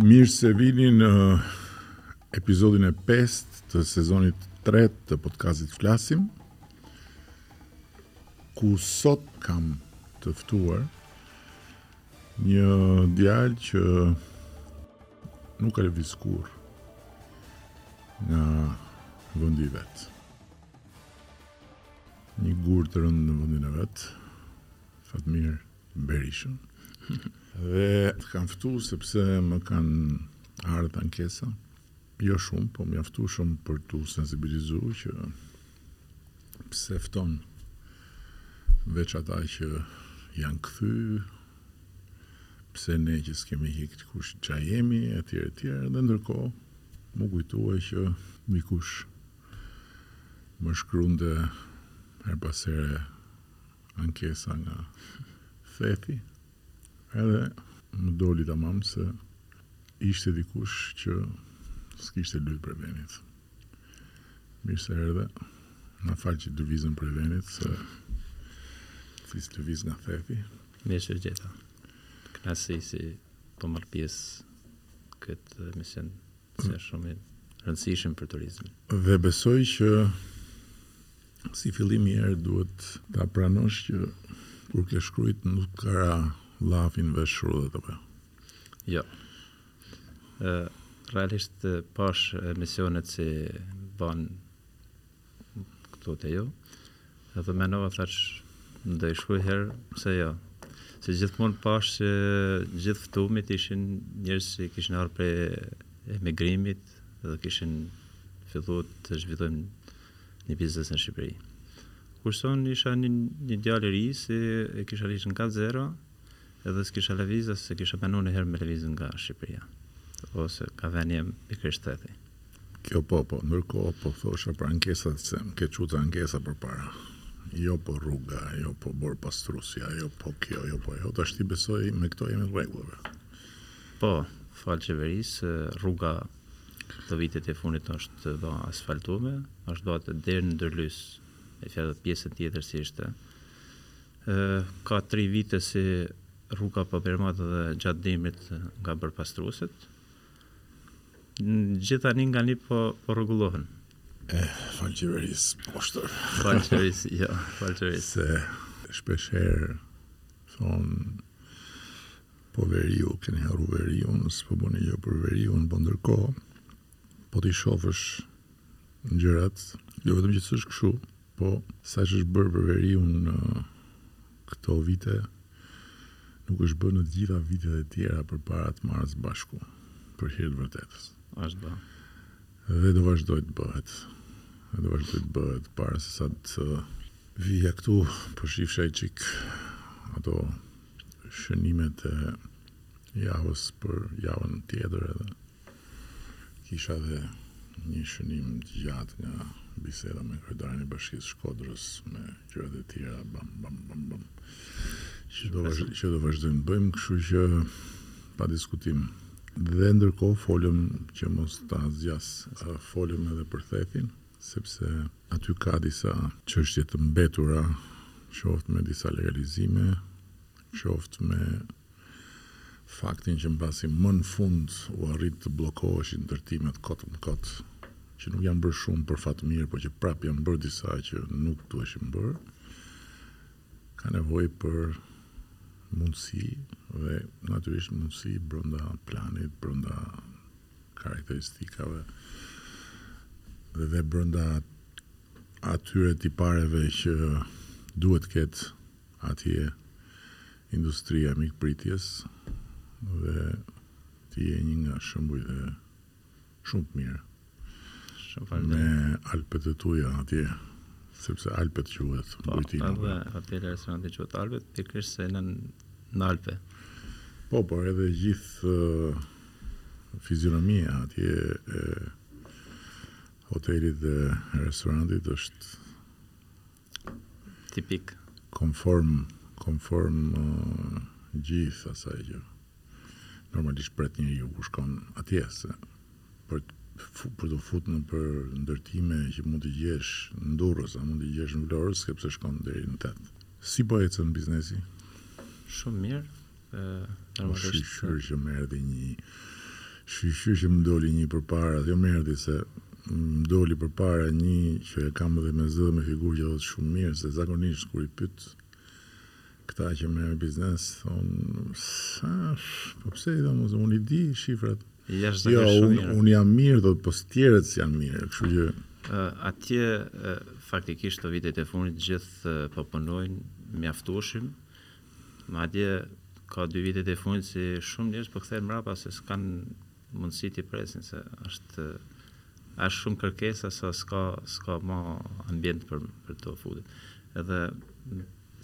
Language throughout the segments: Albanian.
Mirë se vini në episodin e 5 të sezonit 3 të podcastit Flasim, ku sot kam të ftuar një djalë që nuk ka lëviz kurrë nga vendi i vet. Një gur të rëndë në vendin e vet. Fatmir Berisha. Dhe të kam ftu sepse më kanë ardhë ankesa. Jo shumë, po mjaftueshëm për tu sensibilizu që pse fton veç ata që janë kthy, pse ne që s'kemi hik kush ça jemi e tjera e tjera dhe ndërkohë mu kujtue që dikush Më shkruante her pas here ankesa nga Thethi edhe më doli tamam se ishte dikush që s'kishte lujt prej venit. Mirë se erdhe, na fal që lëvizëm prej venit se s'isha lëviz nga Thethi. Mirë se ju gjeta. Kënaqësi që po marr pjesë këtë emision se shumë i rëndësishëm për turizmin. Dhe besoj që si fillim i herë duhet ta pranosh që kur ke shkrujt nuk të ka ra llafi në vesh rrugës apo jo? Jo. Ë realisht pashë emisionet si bën Këtu te ju. Edhe mendova thash, do i shkruj njëherë, pse jo. Se gjithmonë pashë që gjithë t'ftumit ishin njerëz që kishin ardhur prej emigrimit dhe kishin filluar të zhvillojnë një biznes në Shqipëri. Kurse unë isha një, një djalë i ri, si e kisha rritur nga zero, Edhe s'kisha lëviz as se kisha menu ndonjëherë me lëviz nga Shqipëria ose nga veni im pikërisht Thethi. Kjo po, po, ndërkohë po thosha për ankesat se më ke çu ti ankesa përpara. Jo po rruga, jo po borëpastrusja, jo po kjo, jo po ajo, tashti besoj me këto jemi rregull vëlla. Po, falë qeverisë se rruga këto vitet e fundit është ba asfaltueme, është ba deri në Ndërlysë, me fjalë pjesën tjetër si ishte Ka tri vite si rruga po përmbahet dhe gjatë dimrit nga borëpastrueset. Të gjitha një nga një po, po rregullohen. E, falë qeverisë, po shton. Falë qeverisë, jo, falë qeverisë. Se shpesh herë thonë po veriu, keni harru veriun, s'po bëni gjë për veriun, po ndërkohë, po t'i shofësh gjërat, jo vetëm që s'është kështu, po sa që është bërë për veriun në këto vite, nuk është bërë në të gjitha vitet e tjera përpara të marra së bashku, për hir të vërtetës. Është bërë. Dhe do vazhdojë të bëhet. Dhe do vazhdojë të bëhet para sesa të vija këtu, po shifsha një çik ato shënimet e javës për javën tjetër edhe. Kisha dhe një shënim të gjatë nga biseda me kryetarin e Bashkisë së Shkodrës me gjërat e tjera bam bam bam bam. Që do vazhdojmë, që do vazhdojmë të bëjmë, kështu që pa diskutim. Dhe ndërkohë folëm që mos ta zgjas, folëm edhe për Thethin, sepse aty ka disa çështje të mbetura, qoftë me disa legalizime, qoftë me faktin që mbasi më në fund u arrit të bllokoheshin ndërtimet kot më kot, që nuk janë bërë shumë për fat të mirë, por që prapë janë bërë disa që nuk duheshin bërë, ka nevojë për mundësi dhe natyrisht mundësi brenda planit, brenda karakteristikave dhe dhe brenda atyre tipareve që duhet të ketë atje industria e mikpritjes dhe ti je një nga shembujt shumë të mirë me Alpet e tuja atje sepse Alpet quhet po, bujtina po edhe hoteli e restoranti quhet Alpet pikërisht se në në Alpe po por edhe gjithë uh, fizionomia atje e hotelit dhe restorantit është tipik. Konform konform gjithë asaj që normalisht pret njeriu kur shkon atje se për për t'u fut nëpër ndërtime që mund të gjesh në Durrës a mund të gjesh në Vlorë s'ke pse shkon deri në Theth. Si po ecën biznesi? Shumë mirë. Po shyqyr që më erdhi nji shyqyr që më doli nji përpara, jo më erdhi se më doli përpara nji që e kam edhe me zë dhe me figurë që thotë shumë mirë, se zakonisht kur i pyt këta që merren me biznes thonë sa po pse i them unë i di shifrat. Jo, unë un jam mirë thotë, po të tjerët s'janë mirë, kështu që Atje faktikisht këto vitet e fundit të gjithë po punojnë mjaftueshim, Madje ka dy vitet e fundit që shumë njerëz po kthehen mbrapa se s'kan mundësi t'i presin se është është shumë kërkesa sa s'ka s'ka më ambient për për të futet. Edhe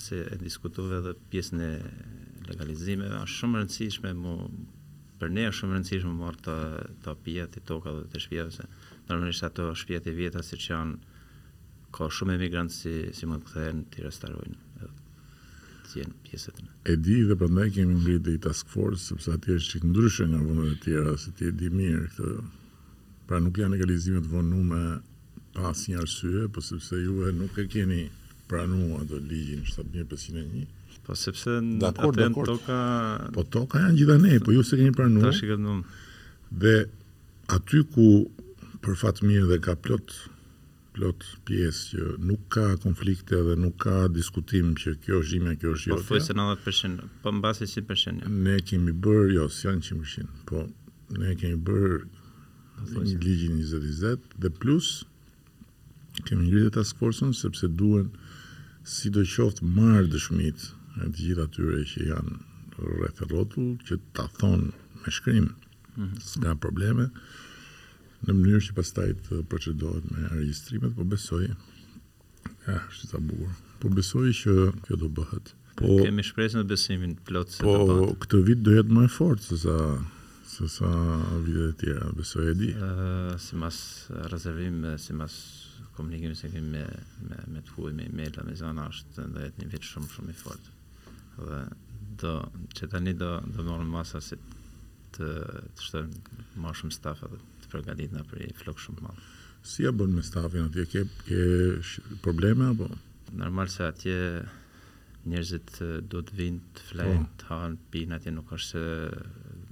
se e diskutove edhe pjesën e legalizimeve, është shumë e rëndësishme mu për ne është shumë e rëndësishme marrja e tapive te toka dhe të shtëpive se normalisht ato shtëpiat e vjetra siç janë ka shumë emigrantë që që mund të kthehen t'i restaurojnë. E di dhe prandaj kemi ngrit dhe një task force sepse atje është çik ndryshe nga vendet e tjera se ti e di mirë këtë pra nuk janë legalizime të vonume pa asnjë arsye po sepse juve nuk e keni pranu atë ligjin shtatë mijë e pesëqind e një Po sepse atë janë toka Po toka janë gjitha ne po ju s'e keni pranu Tash i ka dhe aty ku për fat mirë dhe ka plot plot pjesë që nuk ka konflikte dhe nuk ka diskutim që kjo është imja, kjo është jotja. Pothuajse nëntëdhjetë për qind, po mbase qind për qind. Ne kemi bërë, jo, s'janë qind për qind, po ne kemi bërë në ligjin 2020 dhe plus kemi ngritur task force-ën sepse duhen sidoqoftë marrë dëshmitë e të gjithë atyre që janë rreth rrotull që ta thonë me shkrim. Mm -hmm. S'ka probleme. Në mënyrë që pastaj të procedohet me regjistrimet, po besoj, ah, është sa bukur. Po besoj që kjo do bëhet. Po kemi shpresën dhe besimin plot se po, do bëhet. Po këtë vit do jetë më e fortë se sa se sa vitet e tjera, besoj e di. Uh, simbas rezervimeve dhe simbas komunikimit që kemi me, me, me të huaj, me e-mail, me zona është ndërjet një vit shumë, shumë i fortë. Dhe do që tani do do marrim masa si të të shtojmë më shumë staf edhe të përgatitna për një fluks shumë të madh. Si ja bën me stafin atje ke ke probleme apo? Normal se atje njerëzit do të vinë të flejnë, po. të hanë, të pinë atje nuk është se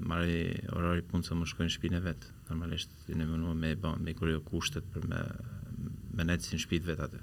mbaroi orari punë se më shkojnë në shtëpinë vet. Normalisht ne mundohna me bën me kriju kushtet për me me nejtë si në shtëpi vet aty.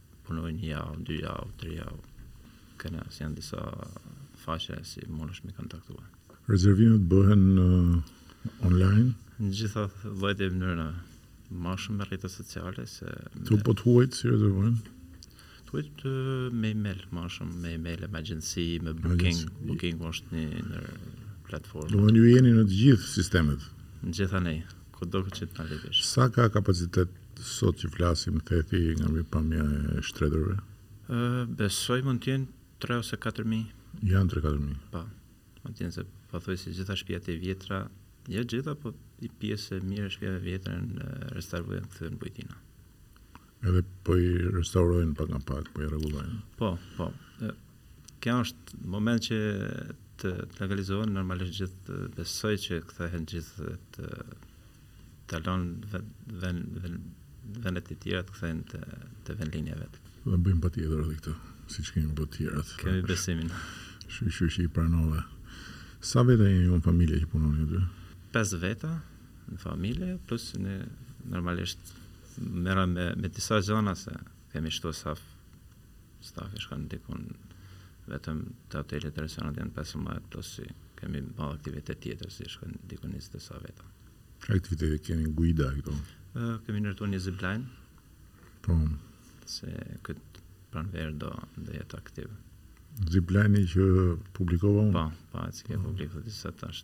Punojnë një javë, dy javë, tre javë. Kënas janë disa faqe si mundesh me kontaktu. Rezervimet bëhen online? Në gjitha llojet e mënyrave. Ma shumë me rrjete sociale se me. Tu po të huajt si rezervojnë? Të huajt me email ma shumë, me email e me agjenci, me booking. Booking është një platformë. Domethënë ju jeni në të gjithë sistemet? Në gjitha ne. Sa ka kapacitet sot që flasim Thethi nga pikëpamja e shtretërve? Besoj mund të jenë tre ose katër mijë. Janë tre katër mijë. Po. Mund të jenë se pothuajse gjitha shtëpiat e vjetra, jo të gjitha, po një pjesë e mirë e shtëpive vjetra janë restauruar janë kthyer në bujtina. Edhe po i restaurojnë pak nga pak, po i rregullojnë. Po, po. Kjo është moment që të legalizohen normalisht gjithë besoj që kthehen gjithë që janë në vendet e tjera të kthehen te, te vendlindja vet. Dhe bëjmë pa tjetër edhe këtë, siç i kemi bërë të tjerat. Kemi besimin. Shqyr që i pranove. Sa veta jeni në familje që punoni këtu? Pes veta në familje, plus normalisht merremi me, me disa gjëra se Kemi kështu staf stafi shkon diku vetëm te hoteli e restoranti janë pesëmbëdhjetë plus si kemi bë aktivitet tjetër se shkon diku njëzet e sa veta. Çfarë aktiviteti keni guida e këto? Kemi ndërtuar një zipline. Po. Se kët pranverë do do jetë aktiv. Zipline që publikova unë. Po, po, që ke publikuar ti s'fundi tash.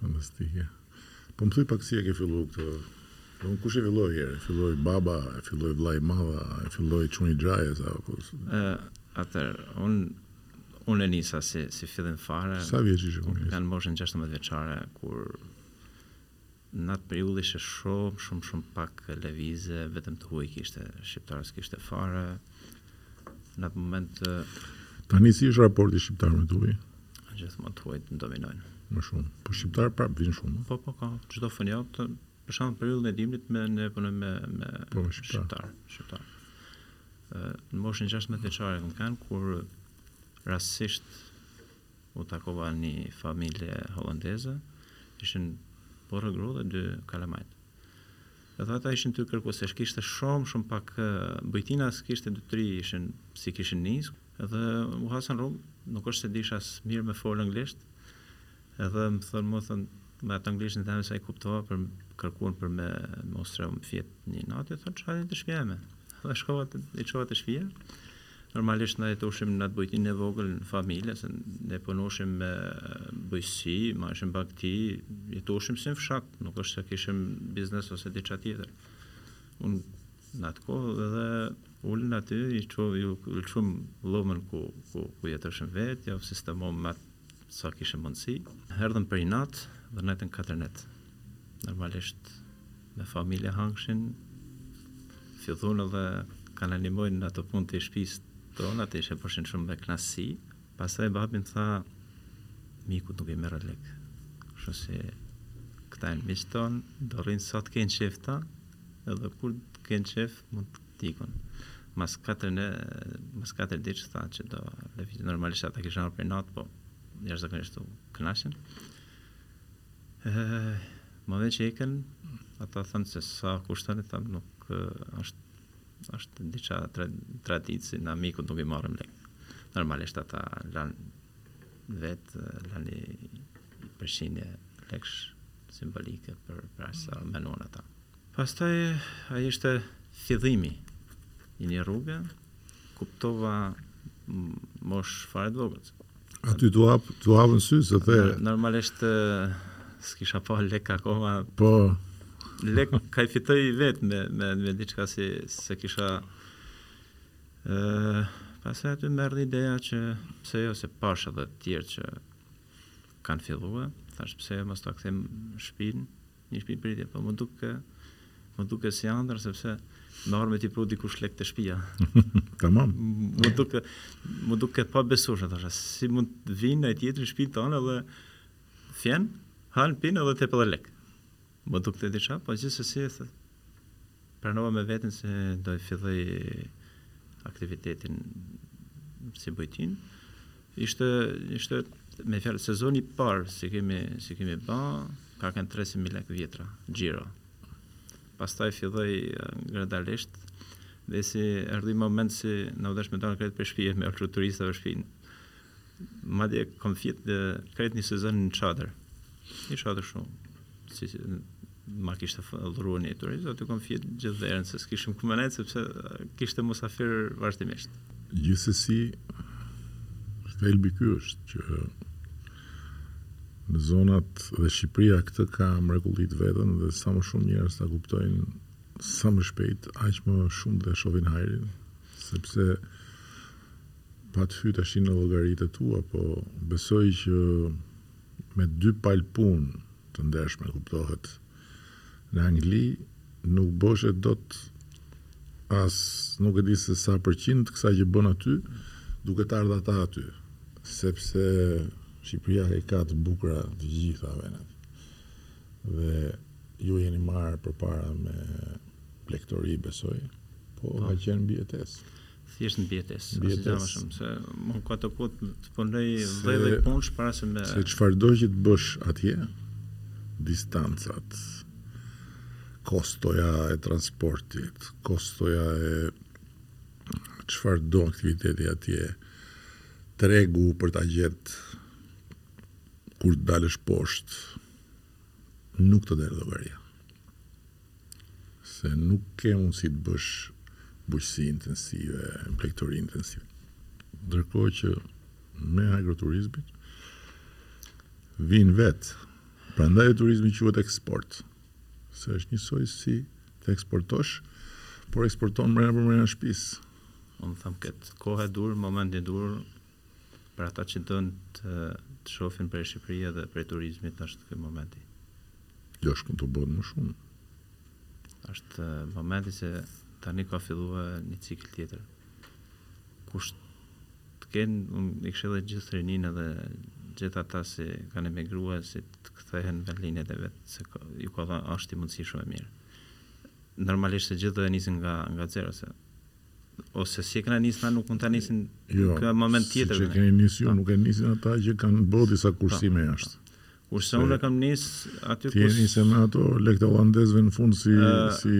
Fantastike. Po më thuj pak si e ke fillu këtë? Domthon kush e filloi i herë? E filloi baba, e filloi vllai i madh, e filloi çuni i xhajës apo? Ë, atëherë, unë unë e nisa si si fillim fare. Sa vjeç ishe kur e nise? Unë kam në moshën gjashtëmbëdhjetë vjeçare kur Në atë periudhë ishte shumë shumë shumë pak lëvizje vetëm të huaj kishte shqiptar s'kishte fare në atë moment. Tani si është raporti shqiptar me të huaj? Gjithmonë të huajt dominojnë. Më shumë. Po shqiptar prap vin shumë. Po po ka çdo fund javë të për shembull për periudhën e dimrit me ne punojmë me me po, shqiptar. Shqiptar. Në moshën 16 vjeçare kam kanë kur rastësisht E takova një familje holandeze, ishin burrë e gru dhe dy kalamajt. Edhe ata ishin tu kërku se kishte shumë shumë pak bujtina kishte dy tri ishin që kishin nis edhe i hasa n'rrugë, nuk është se dijsha aq mirë me fol anglisht. Edhe më thonë më thonë me atë anglishten time sa i kuptova po kërkonin për me u strehu me fjet një natë, u thashë hajt te shpia ime. Dhe shkova te, i çova te shpia. Normalisht na jetoshim në atë bujtinën e vogël në familje, se ne punoshim me bujqësi, mbajshim bagëti, jetoshim si në fshat, nuk është se kishim biznes ose diçka tjetër. Në atë kohë edhe u ulën aty, i çova, ju lëshum dhomën ku, ku, ku jetoshim vetë, jau sistemum me sa kishim mundësi. Erdhën për i natë, dhe nejtën katër netë. Normalisht, Me familje hangshin fillun edhe na nimojn në ato punë te shpis tonë ata i bëshin shum me knaqsi pastaj babi më tha mikut nuk i merr lek kështu se kta jan miq ton do rrin sa të ken qef kta edhe kur të ken qef kta mund të ikun mas katër net mas katër ditësh tha që do lëvizin normalisht ata kishin ardhur për natë po jashtëzakonisht u kënaqën Me që ikën, ata thanë se sa kushton, i thamë nuk është është diçka traditë si ne mikut nuk i marrim lek. Normalisht ata lanë vet, lanë i përqindje leksh simbolike për për sa mm. menonin ata. Pastaj ai ishte fillimi i një rruge, kuptova moshë fare të vogël. Aty t'u hap, t'u hapën sytë se the. Normalisht s'kisha pa lek akoma. Po. Lek t'i fitoj vet me me me diçka si s'e kisha ë pastaj aty më erdhi ideja që pse jo se pashë edhe të tjerë që kanë filluar, thashë pse jo mos ta kthejmë shtëpinë. Një shpi pritje po më duke më duke si andër sepse me ardhë t'i pru dikush lek te shpia. tamam. Më duke më duke e pabesueshme thosha, si mund të vijë ai tjetri në shtëpinë tonë dhe fjen, han pin edhe të lë lek. Më dukte diçka, po gjithsesi Pranova me veten se do e filloj aktivitetin si bujtinë. Ishte, ishte me fjalë, sezoni i parë si kemi si kemi bë, ka kanë 300 mijë lekë të vjetra, xhiro. Pastaj filloi gradualisht dhe si erdhi moment si m'u desh me dalë krejt prej shpije me u liru turistëve shpinë. Madje kom fjet krejt një sezon në çadër. Ishte shumë, si ma kishte dhuruar një turist, aty kam fjet gjithë verën, se s'kishim ku me nejtë, sepse kishte musafir vazhdimisht. Gjithsesi, thelbi ky është që në zonat dhe Shqipëria këtë ka mrekulli të vetën, dhe sa më shumë njerëz ta kuptojnë sa më shpejt, aq më shumë do shohin hajrin, sepse pa të hy tash në llogaritë e tua, po besoj që Me dy palë punë të ndershme kuptohet, në Angli nuk bëje dot as nuk e di se sa përqind të kësaj që bën aty, duke të ardhë ata aty, sepse Shqipëria i ka të bukura të gjitha vendet dhe ju jeni marrë përpara me blegtori besoj, po ka qenë mbijetesë. Thjesht mbijetesë, asgjë më Mbijetesë. shumë, se m'ka takuar të punoj Se- lloj lloj punësh para se me Se çfarëdo që të bësh atje, distancat, kostoja e transportit, kostoja e çfarëdo aktiviteti atje, tregu për ta gjetë kur të dalësh poshtë, nuk të del llogaria. se nuk ke mundësi të bësh bujqësi intensive, blegtori intensive. Ndërkohë që me agroturizmin vijnë vetë. Prandaj turizmi quhet eksport. Se është njësoj si të eksportosh, por eksporton mrena për mrena shpisë. Unë them këtë, kohë e dur, moment i dur, Për ata që don me të shofin për Shqipëria dhe për turizmit është ky momenti. Jo shkon të bëhet më shumë. Është momenti se tani ka fillue një cikël tjetër. Kush të jenë unë i këshilloj gjithë rininë dhe gjithë ata si kanë emigrue si të kthehen në venlinet e vet se ju ka dhënë, asht një mundësi shumë e mirë. Normalisht se gjithë do e nisin nga nga zero se Ose si e kena nisë na nuk mund ta nisin jo, në moment tjetër. Si që keni nisë ju, nuk e nisin ata që kanë bërë disa kursime jashtë. Kurse unë kam nis aty ku Ti e nise me ato lekët e holandezëve në fund si si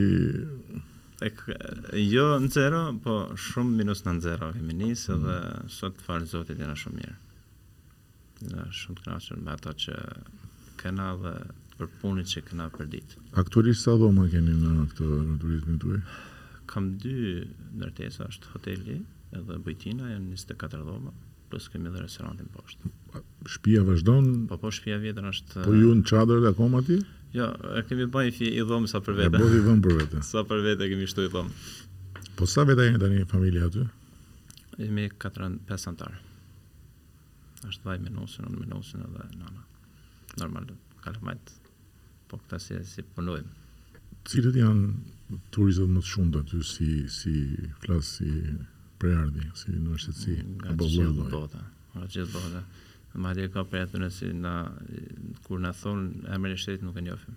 jo në zero, po shumë minus në zero kemi nisë dhe sot falë Zotit jena shumë mirë. Jena shumë të kënaqur me ato që kena dhe për punën që kena përdit. Aktualisht sa dhoma keni në këtë në turizmin tuaj? Kam dy ndërtesa, është hoteli edhe bujtina, janë njëzet e katër dhoma, plus kemi edhe restorantin poshtë. Shtëpia vazhdon? Po po, shtëpia e vjetër është Po ju në çadrat akoma atje? Jo, e kemi bë një fi- një dhomë sa për E vete. bëtë dhomë për vete. Sa për vete kemi shtu një dhomë. Po sa veta jeni tani familja aty? Jemi katër an- pesë anëtarë. Është vllai me nusin, unë me nusin edhe nana. Normal, kalamajt. Po këta si, si punojmë. Cilët janë turistët më të shumtë aty si si flas si prejardhje, si nënshtetësi apo lloj lloj? Bota, nga gjithë bota. Madje ka prej atyre si na kur na thonë emrin e shtetit nuk e njohim.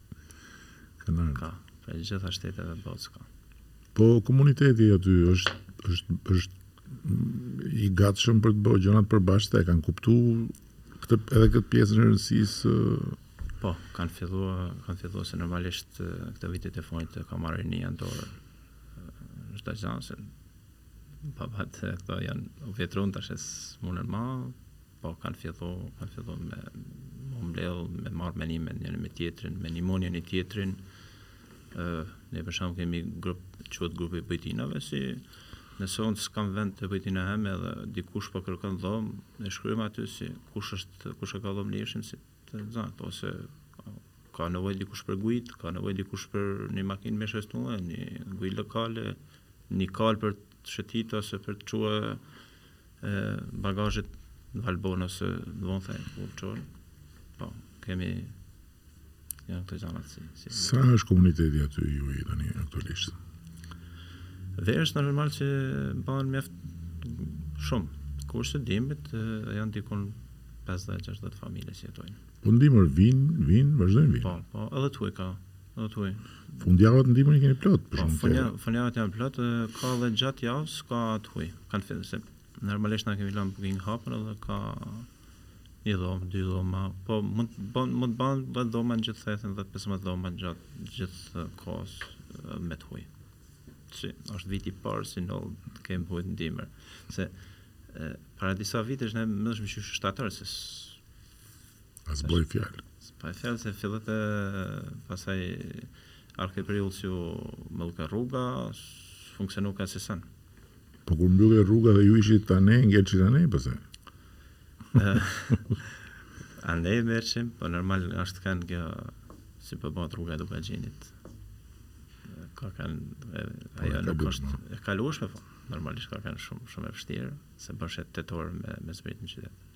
Ka, prej gjitha shteteve botës ka. Po komuniteti aty është është është i gatshëm për të bërë gjëra të përbashkëta, e kanë kuptuar këtë edhe këtë pjesën e rëndësisë Po, kanë filluar, kanë filluar se normalisht këto vitet e fundit ka marrë rinia në dorë çdo gjë se babat këta janë vjetru tash s'munën më Po kanë fillu, kanë fillu me u mbledh, me marrë menime njëri me tjetrin, me ndihmu njëri tjetrin. Ë, ne për shembull kemi grup, quhet grupi i bujtinave si nëse unë s'kam vend të bujtina jeme dhe dikush po kërkon dhomë, ne shkruajmë aty si kush është, kush e ka dhomën lirë si të nxanë, po se ka nevojë dikush për guidë, ka nevojë dikush për një makinë me shetitë, një guidë lokale, një kalë për të shëtit ose për të çuar e bagazhit në Valbonë ose në Vuthaj ku çon. Po, kemi janë këto gjanat si, si. Sa është komuniteti aty ju tani aktualisht? Dhe është normal që bahen mjaft shumë. Kurse dimrit janë dikun 50-60 familje që jetojnë. Po n'dimër, vinë, vinë, vazhdojnë vinë. Po, po, edhe t'huaj ka. Edhe t'huaj. Fundjavat n'dimër i keni plot, për shkak të. Fundjavat janë plot, ka edhe gjatë javës, ka të huaj. Kanë fillu se normalisht na kemi lënë booking hapur edhe ka një dhomë, dy dhoma, po mund të bahen mund të bahen dhetë dhoma në gjithë Thethin 10-15 dhoma gjatë gjithë kohës me të huaj. Si, është viti i parë si na të kemi punë n'dimër. Se para disa vitesh ne më 15 shtator se As bëhej fjalë. S'bahej fjalë se fillojke e pastaj deri n'prill që u mbyllke rruga, s'funksionojke asni sen. Po kur mbyllej rruga dhe ju ishit ta ne, ngelshit ta ne, pse? A ne i merqim, po normal është kanë kjo, si përbahet po rruga e duka gjinit. Ka kanë, po, ajo nuk është, e kalushme, po, normalisht ka kanë shumë, shumë e vështirë, se bëjshe tetë orë me, me zbrit në qytetë.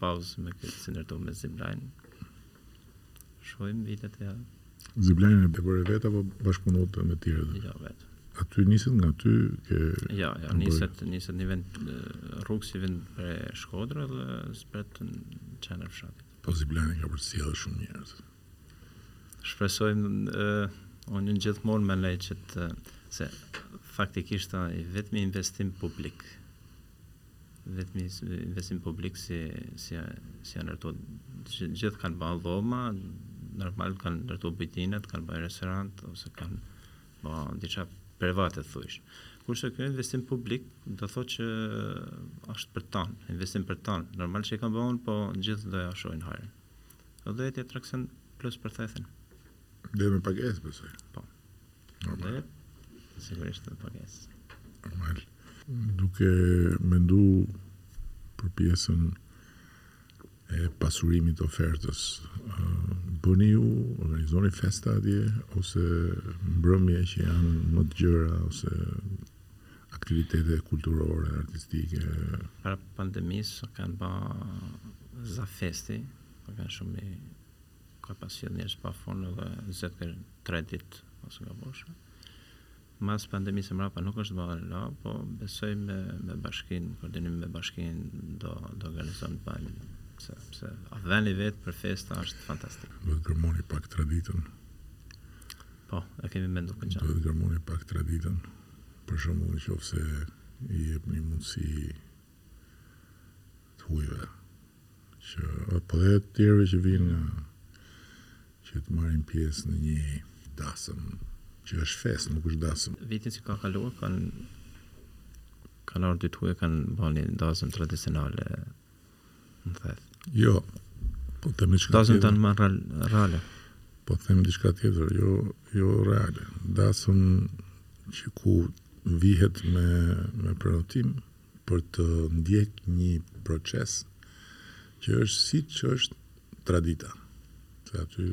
Pauzë me këtë si ndërtove me zipline. Shohim videot e javës. Zipline-in e bëre vetë apo bashkëpunove me të tjerët? Jo, vetë. Aty niset nga ty ke Jo, jo, niset, niset një vend rrugës si vjen prej Shkodrës dhe zbret në qendër fshatit. Po zipline ka për të sjellë shumë njerëz. Shpresoj unë gjithmonë mendoj që të se faktikisht i vetmi investim publik Vetmi investim publik si si si janë ndërtu gjithë kanë bërë dhoma, normal kanë ndërtu bujtinat, kanë bërë restorant ose kanë bërë diçka private thujsh. Kurse ky investim publik do thotë që është për ton, investim për ton. Normal që e kam bërë, po gjithë do ja shohin hajrin. Do jetë atraksion plus për Thethin. Dhe me pagesë besoj. Po. Normal. Dhe sigurisht me pagesë. Normal. Duke mendu për pjesën e pasurimit të ofertës, bëni ju, organizoni festa atje, ose mbrëmje që janë më të gjëra, ose aktivitete kulturore, artistike? Para pandemisë kanë ba Za Festin, po kanë shumë i. Ka pas sjell njerëz pa fund edhe zgjatke dy tre ditë mos gaboj. Mas pandemisë e mrapa nuk është bërë ma, po besoj me me bashkinë, koordinim me bashkinë do do organizojmë bajmë se se veni vetë për festa është fantastik. Do të gërmoni pak traditën. Po, e kemi menduar këtë gjë. Do të gërmoni pak traditën. Për shembull, nëse i jepni mundësi të huajve, që po dhe të tjerëve që vijnë që të marrin pjesë në një dasëm, që është festë, nuk është dasëm. Vitin që ka kaluar kanë kanë ardhur dy të huj, kanë bërë një dasëm tradicionale në Theth. Jo. Po të them diçka. Dasëm tani më reale. Po të them diçka tjetër, jo jo reale. Dasëm që ku vihet me me prenotim, për të ndjek nji proçes që është siç është tradita se atë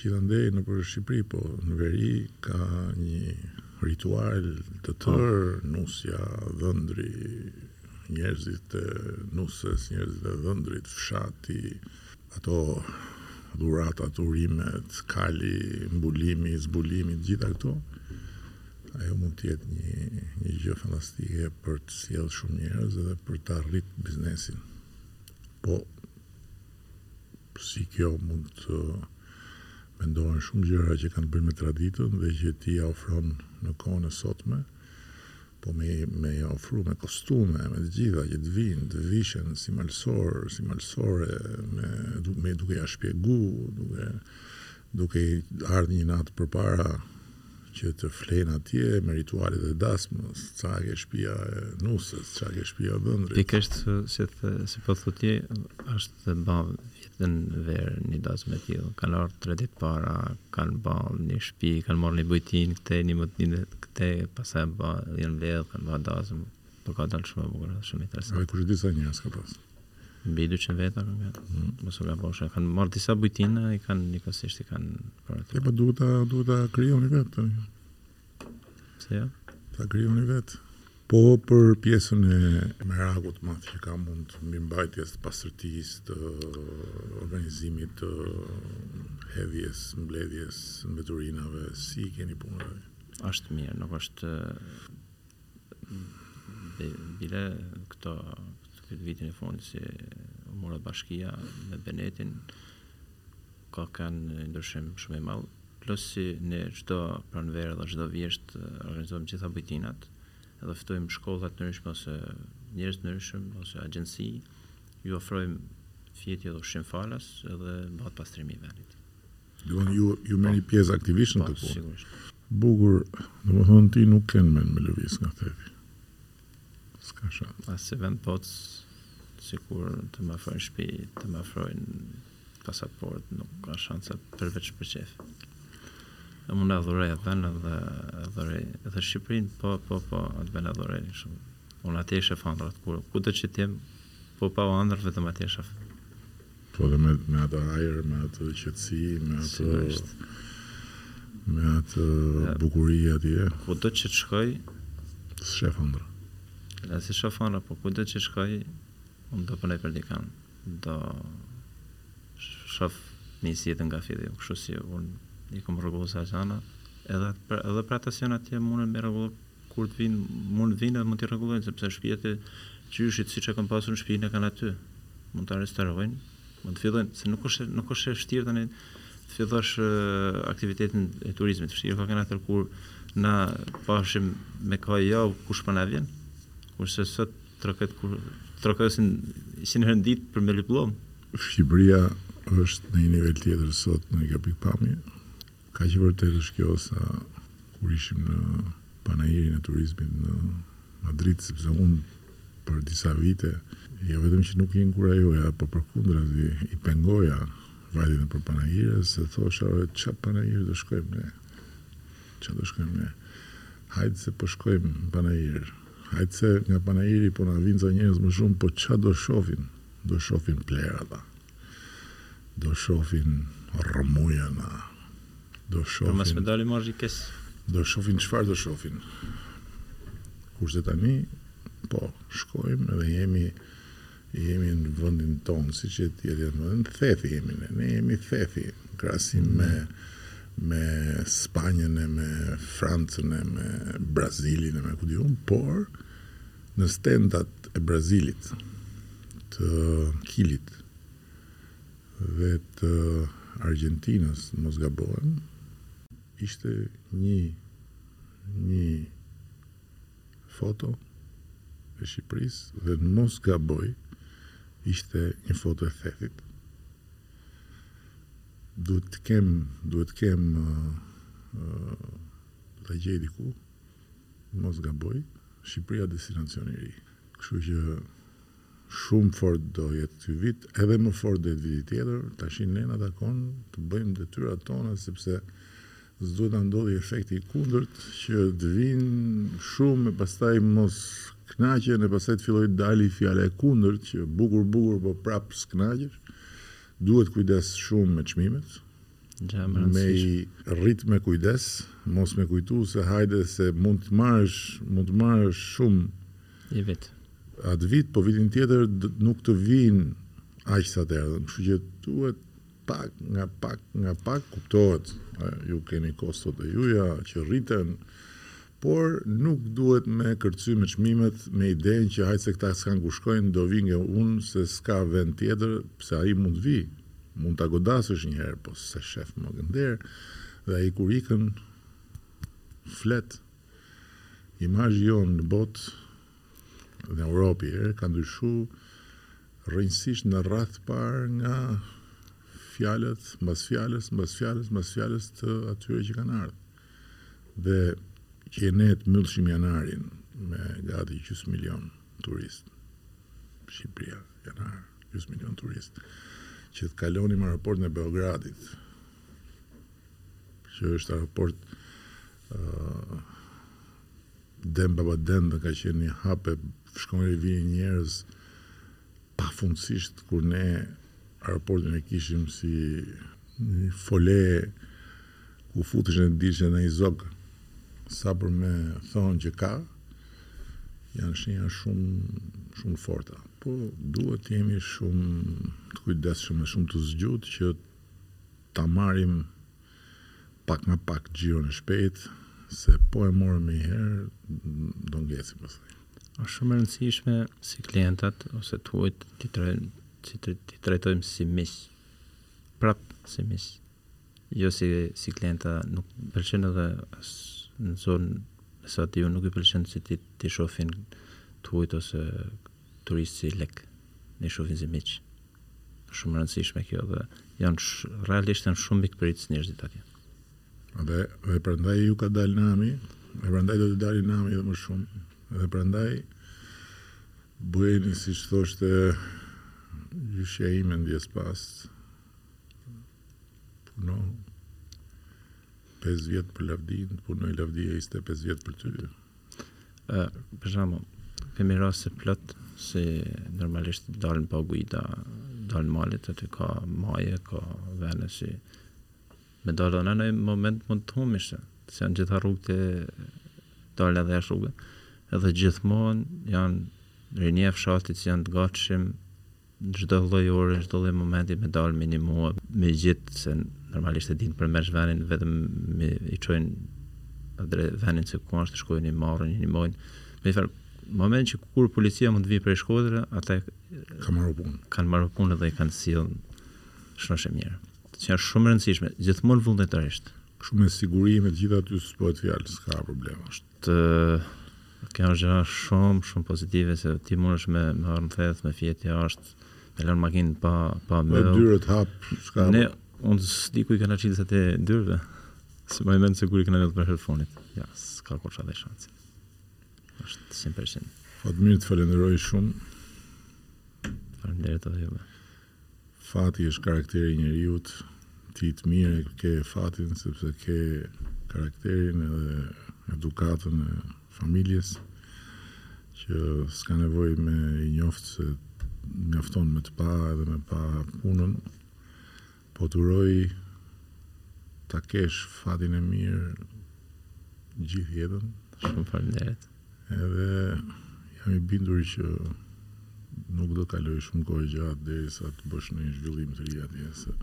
gjithandej nëpër Shqipëri po në veri ka nji ritual të tërë nusja dhëndri njerzit e nuses njerzit e dhëndrit fshati Ato dhuratat, urimet, kali, mbulimi, zbulimi, të gjitha këto, ajo mund të jetë një, një gjë fantastike për të sjellë shumë njerëz dhe për ta rrit biznesin. Po, si kjo mund të mendohen shumë gjëra që kanë të bëjnë me traditën dhe që ti ja ofron në kohën e sotme, Po me i me i ofru me kostume, me të gjitha që të vijnë, të vishen si malsorë, si malsore, me me duke ja shpjegu, duke duke ardhë një natë përpara që të flenë atje me ritualet e dasmës, ca ke shpia e nusës, ca ke shpia dhëndrit. Pikërisht si si po thotë ti, është dhe ba Kan në ver ni dasëm e tillë kan ardh tre dit para kan ba ni shpi kan marr ni bujtin ktej ni bujtin ktej pastaj jan ba jan mbledh kan ba dasëm po ka dal shum e bukur edhe shum interesant. Edhe kush e di sa njerëz ka pas. Mbi dyqind veta kanë ken. Mm. Mos gabofsha. Kanë marrë disa bujtina i kanë njëkohësisht i kanë për atë. E po duhet ta duhet ta krijoni vetë. Pse jo? Ta krijoni vetë. Po për pjesën e merakut madh që ka mund të mirëmbajtjes të pastërtisë, të organizimit të hedhjes, mbledhjes, mbeturinave, si i keni punët? Është mirë, nuk është Bile këto këtë vitin e fundit si u mor bashkia me Benetin ka kanë një ndryshim shumë i madh. Plus se ne çdo pranverë dhe çdo vjesht organizojmë gjitha bujtinat dhe ftojmë shkolla të ndryshme ose njerëz të ndryshëm ose agjenci, ju ofrojmë fjetje dhe ushqim falas edhe bahet pastrimi i vendit. Domethënë ju ju merrni pjesë aktivisht në këtë po, punë. Sigurisht. Bukur, domethënë ti nuk ken mend me lëviz nga Thethi. S'ka shans. As s'e vend pos sikur të më ofrojnë shpi, të më ofrojnë pasaportë, nuk ka shansa përveç për qef. Dhe unë e adhuroj atë vend dhe adhuroj edhe Shqipërinë, po po po, atë vend e adhuroj shumë. Unë atje i shef andrrat, kur kudo që të jem, po pashë andërr vetëm atje i shef andrrat. Po dhe me me atë ajër, me atë qetësi, me atë Sigurisht. me atë Ja. bukuri atje, Kudo që të shkoj, s'shef andrra. Ja s'i shef andrra, po kudo që të shkoj, unë do punoj për dikënd. Do sh- do nis jetën nga filli. Kështu si unë i kam rregullu sa gjana, edhe për edhe për ata që janë atje mundet me rregullu Kur të vijnë mund të vijnë edhe mund t'i rregullojnë sepse shpiat e gjyshit siç e kanë pasur ne shpinë e kanë aty mund ta restaurojnë mund të fillojnë se nuk është nuk është e vështirë tani të fillosh aktivitetin e turizmit vështirë ka kanë atëherë kur na prisnim me ka javë kush po na vjen kurse sot troket kur trokasin njëqind herë në ditë për me lëpllom Shqipëria është në një nivel tjetër sot në këtë pikëpamje Kaq e vërtetë është kjo sa kur ishim në panairin e turizmit në Madrid, sepse unë për disa vite jo vetëm që nuk i inkurajoja, por përkundrazi i pengoja vajtjet nëpër panaire, se thosha ore ça panair do shkojmë ne, ça do shkojmë ne. Hajt se po shkojmë në panair, hajt se nga panairi po na vijnë ca njerëz më shumë, po ça do shofin, do shofin plehrat a. Do shofin rrëmujën a Do shofin Për mos me dalë me marrë një qese Do shofin çfarë do shofin Kurse tani Po shkojmë dhe jemi Jemi në vendin tonë Siç të jetë jetë vendin Thethi jemi ne Ne jemi Thethi krahasim mm. me me Spanjën e me Francën e me Brazilin e me ku di unë, por Në stendat e Brazilit, të Kilit dhe të Argjentinës, mos gaboj, ishte një një foto e Shqipërisë dhe në mos gaboj ishte një foto e Thethit. Duhet të kem, duhet të kem ta gjej diku. Mos gaboj, Shqipëria destinacion i ri. Kështu që shumë fort do jetë ky vit, edhe më fort do jetë viti tjetër, tashi ne na takon të bëjmë detyrat tona sepse s'duhet na ndodhi efekti i kundërt që të vijnë shumë e pastaj mos kënaqen e pastaj të fillojë të dali fjala e kundërt që bukur bukur po prapë s'kënaqesh. Duhet kujdes shumë me çmimet, Me i rrit me kujdes, mos me kujtu se hajde se mund të marrësh, mund të marrësh shumë atë vit, po vitin tjetër d- nuk të vijnë aq sa të erdhën. Kështu që duhet pak nga pak nga pak, kuptohet, e, ju keni kostot e juja që rriten, Por nuk duhet me kërcy me çmimet me idenë që hajt se këta s'kanë ku shkojnë do vijnë nga unë se s'ka vend tjetër pse ai mund të vijë mund ta godasësh një herë po se shef më këndej dhe ai kur ikën flet imazhi jonë në botë në Europë, e, ka ndryshu rrënjësisht në radhë të parë nga fjalët mbas fjalës mbas fjalës mbas fjalës të atyre që kanë ardhur. Dhe që ne të mbyllshim janarin me gati gjysmë milion turistë. Shqipëria, janar, gjysmë milion turistë. Që të kalonim aeroportin e Beogradit, që është aeroport uh, denbabaden dhe ka qenë një hab ku shkojnë e vijnë njerëz Pafundësisht kur ne aeroportin e kishim si një fole ku futesh e dilte ndonjë zog sa për me thonë që ka, janë shenja shumë shumë të forta. Po duhet të jemi shumë të kujdesshëm e shumë të zgjut që ta marrim Pak nga pak dhe jo shpejt se po e morëm me një herë do ngecim pastaj. Është shumë e rëndësishme si klientat ose të huajt t'i trajtojmë si t'i trajtojmë si miq. Prap si miq. Jo si si klienta nuk pëlqen edhe as në zonë në sa di unë nuk i pëlqen si t'i t'i shohin të huajt ose turistë si lek. Ne shohin si miq. Është shumë e rëndësishme kjo dhe janë realisht janë shumë mikpritës njerëzit atje. Dhe dhe prandaj ju ka dalë nami, dhe prandaj do t'ju dalë nami edhe më shumë. Dhe prandaj bëjeni siç thoshte gjyshja ime ndjesë pastë puno 5 vjet për lavdinë, të punojë lavdia 25 vjet për ty. Për shembull, kemi raste plot si normalisht dalin pa guida, dalin malit aty ka maje, ka vene që me dalë edhe në ndonjë moment mund të humbish, se janë gjitha rrugët e dalin edhe jashtë rruge, edhe gjithmonë janë rinia e fshatit që janë të gatshëm Çdo lloj ore, çdo lloj momenti me dalë me i nimu, me i gjet se normalisht e dinë përafërsisht venin vetëm me ia çu adre venin se ku është shkojnë i marrin i nimojnë me i farë moment që kur policia mund të vijë prej Shkodrës ata kanë marrë punë kanë marrë punë dhe i kanë sjell shnosh e mirë që janë shumë e rëndësishme gjithmonë vullnetarisht shumë me siguri me të gjitha aty s'po them fjalë s'ka probleme është Kjo është gjë shumë shumë pozitive se ti mundesh me me ardh në Theth, me fjet jashtë, me lënë makinën pa pa mbyll. Me dyrt hap, s'ka. Ne unë s'di ku i kam çilësat e dyrve. S'e maj mend se kur i kam vënë për herë t'fundit. Ja, s'ka kurrfarë shansi. Është 100%. Fatmir të falenderoj shumë. Faleminderit edhe juve. Fati është karakteri i njeriut, ti të mirë e ke fatin sepse ke karakterin edhe edukatën e familjes që s'ka nevojë me i njoftë se mjafton me të pa edhe me pa punën, po t'uroj ta kesh fatin e mirë gjithë jetën. Shumë faleminderit. Edhe jam i bindur që nuk do të kalojë shumë kohë e gjatë derisa të bësh ndonjë zhvillim të ri atje, se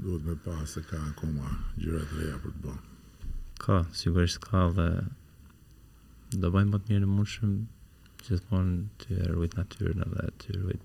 duhet me pa se ka akoma gjëra të reja për të bërë. Ka, sigurisht ka dhe do bëjmë më të mirën e mundshme gjithmonë tu e ruajt natyrën edhe tu ruajt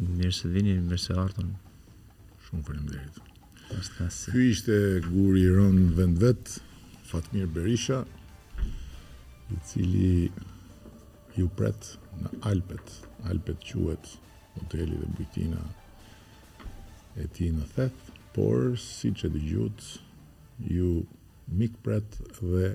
Mirë se vini, mirë se erdhët. Shumë faleminderit. Asnjë. Ky ishte guri i rëndë në vend të vet, Fatmir Berisha, i cili ju pret në Alpet. Alpet quhet hoteli dhe bujtina e tij në Theth, por siç e dëgjuat, ju mikpret dhe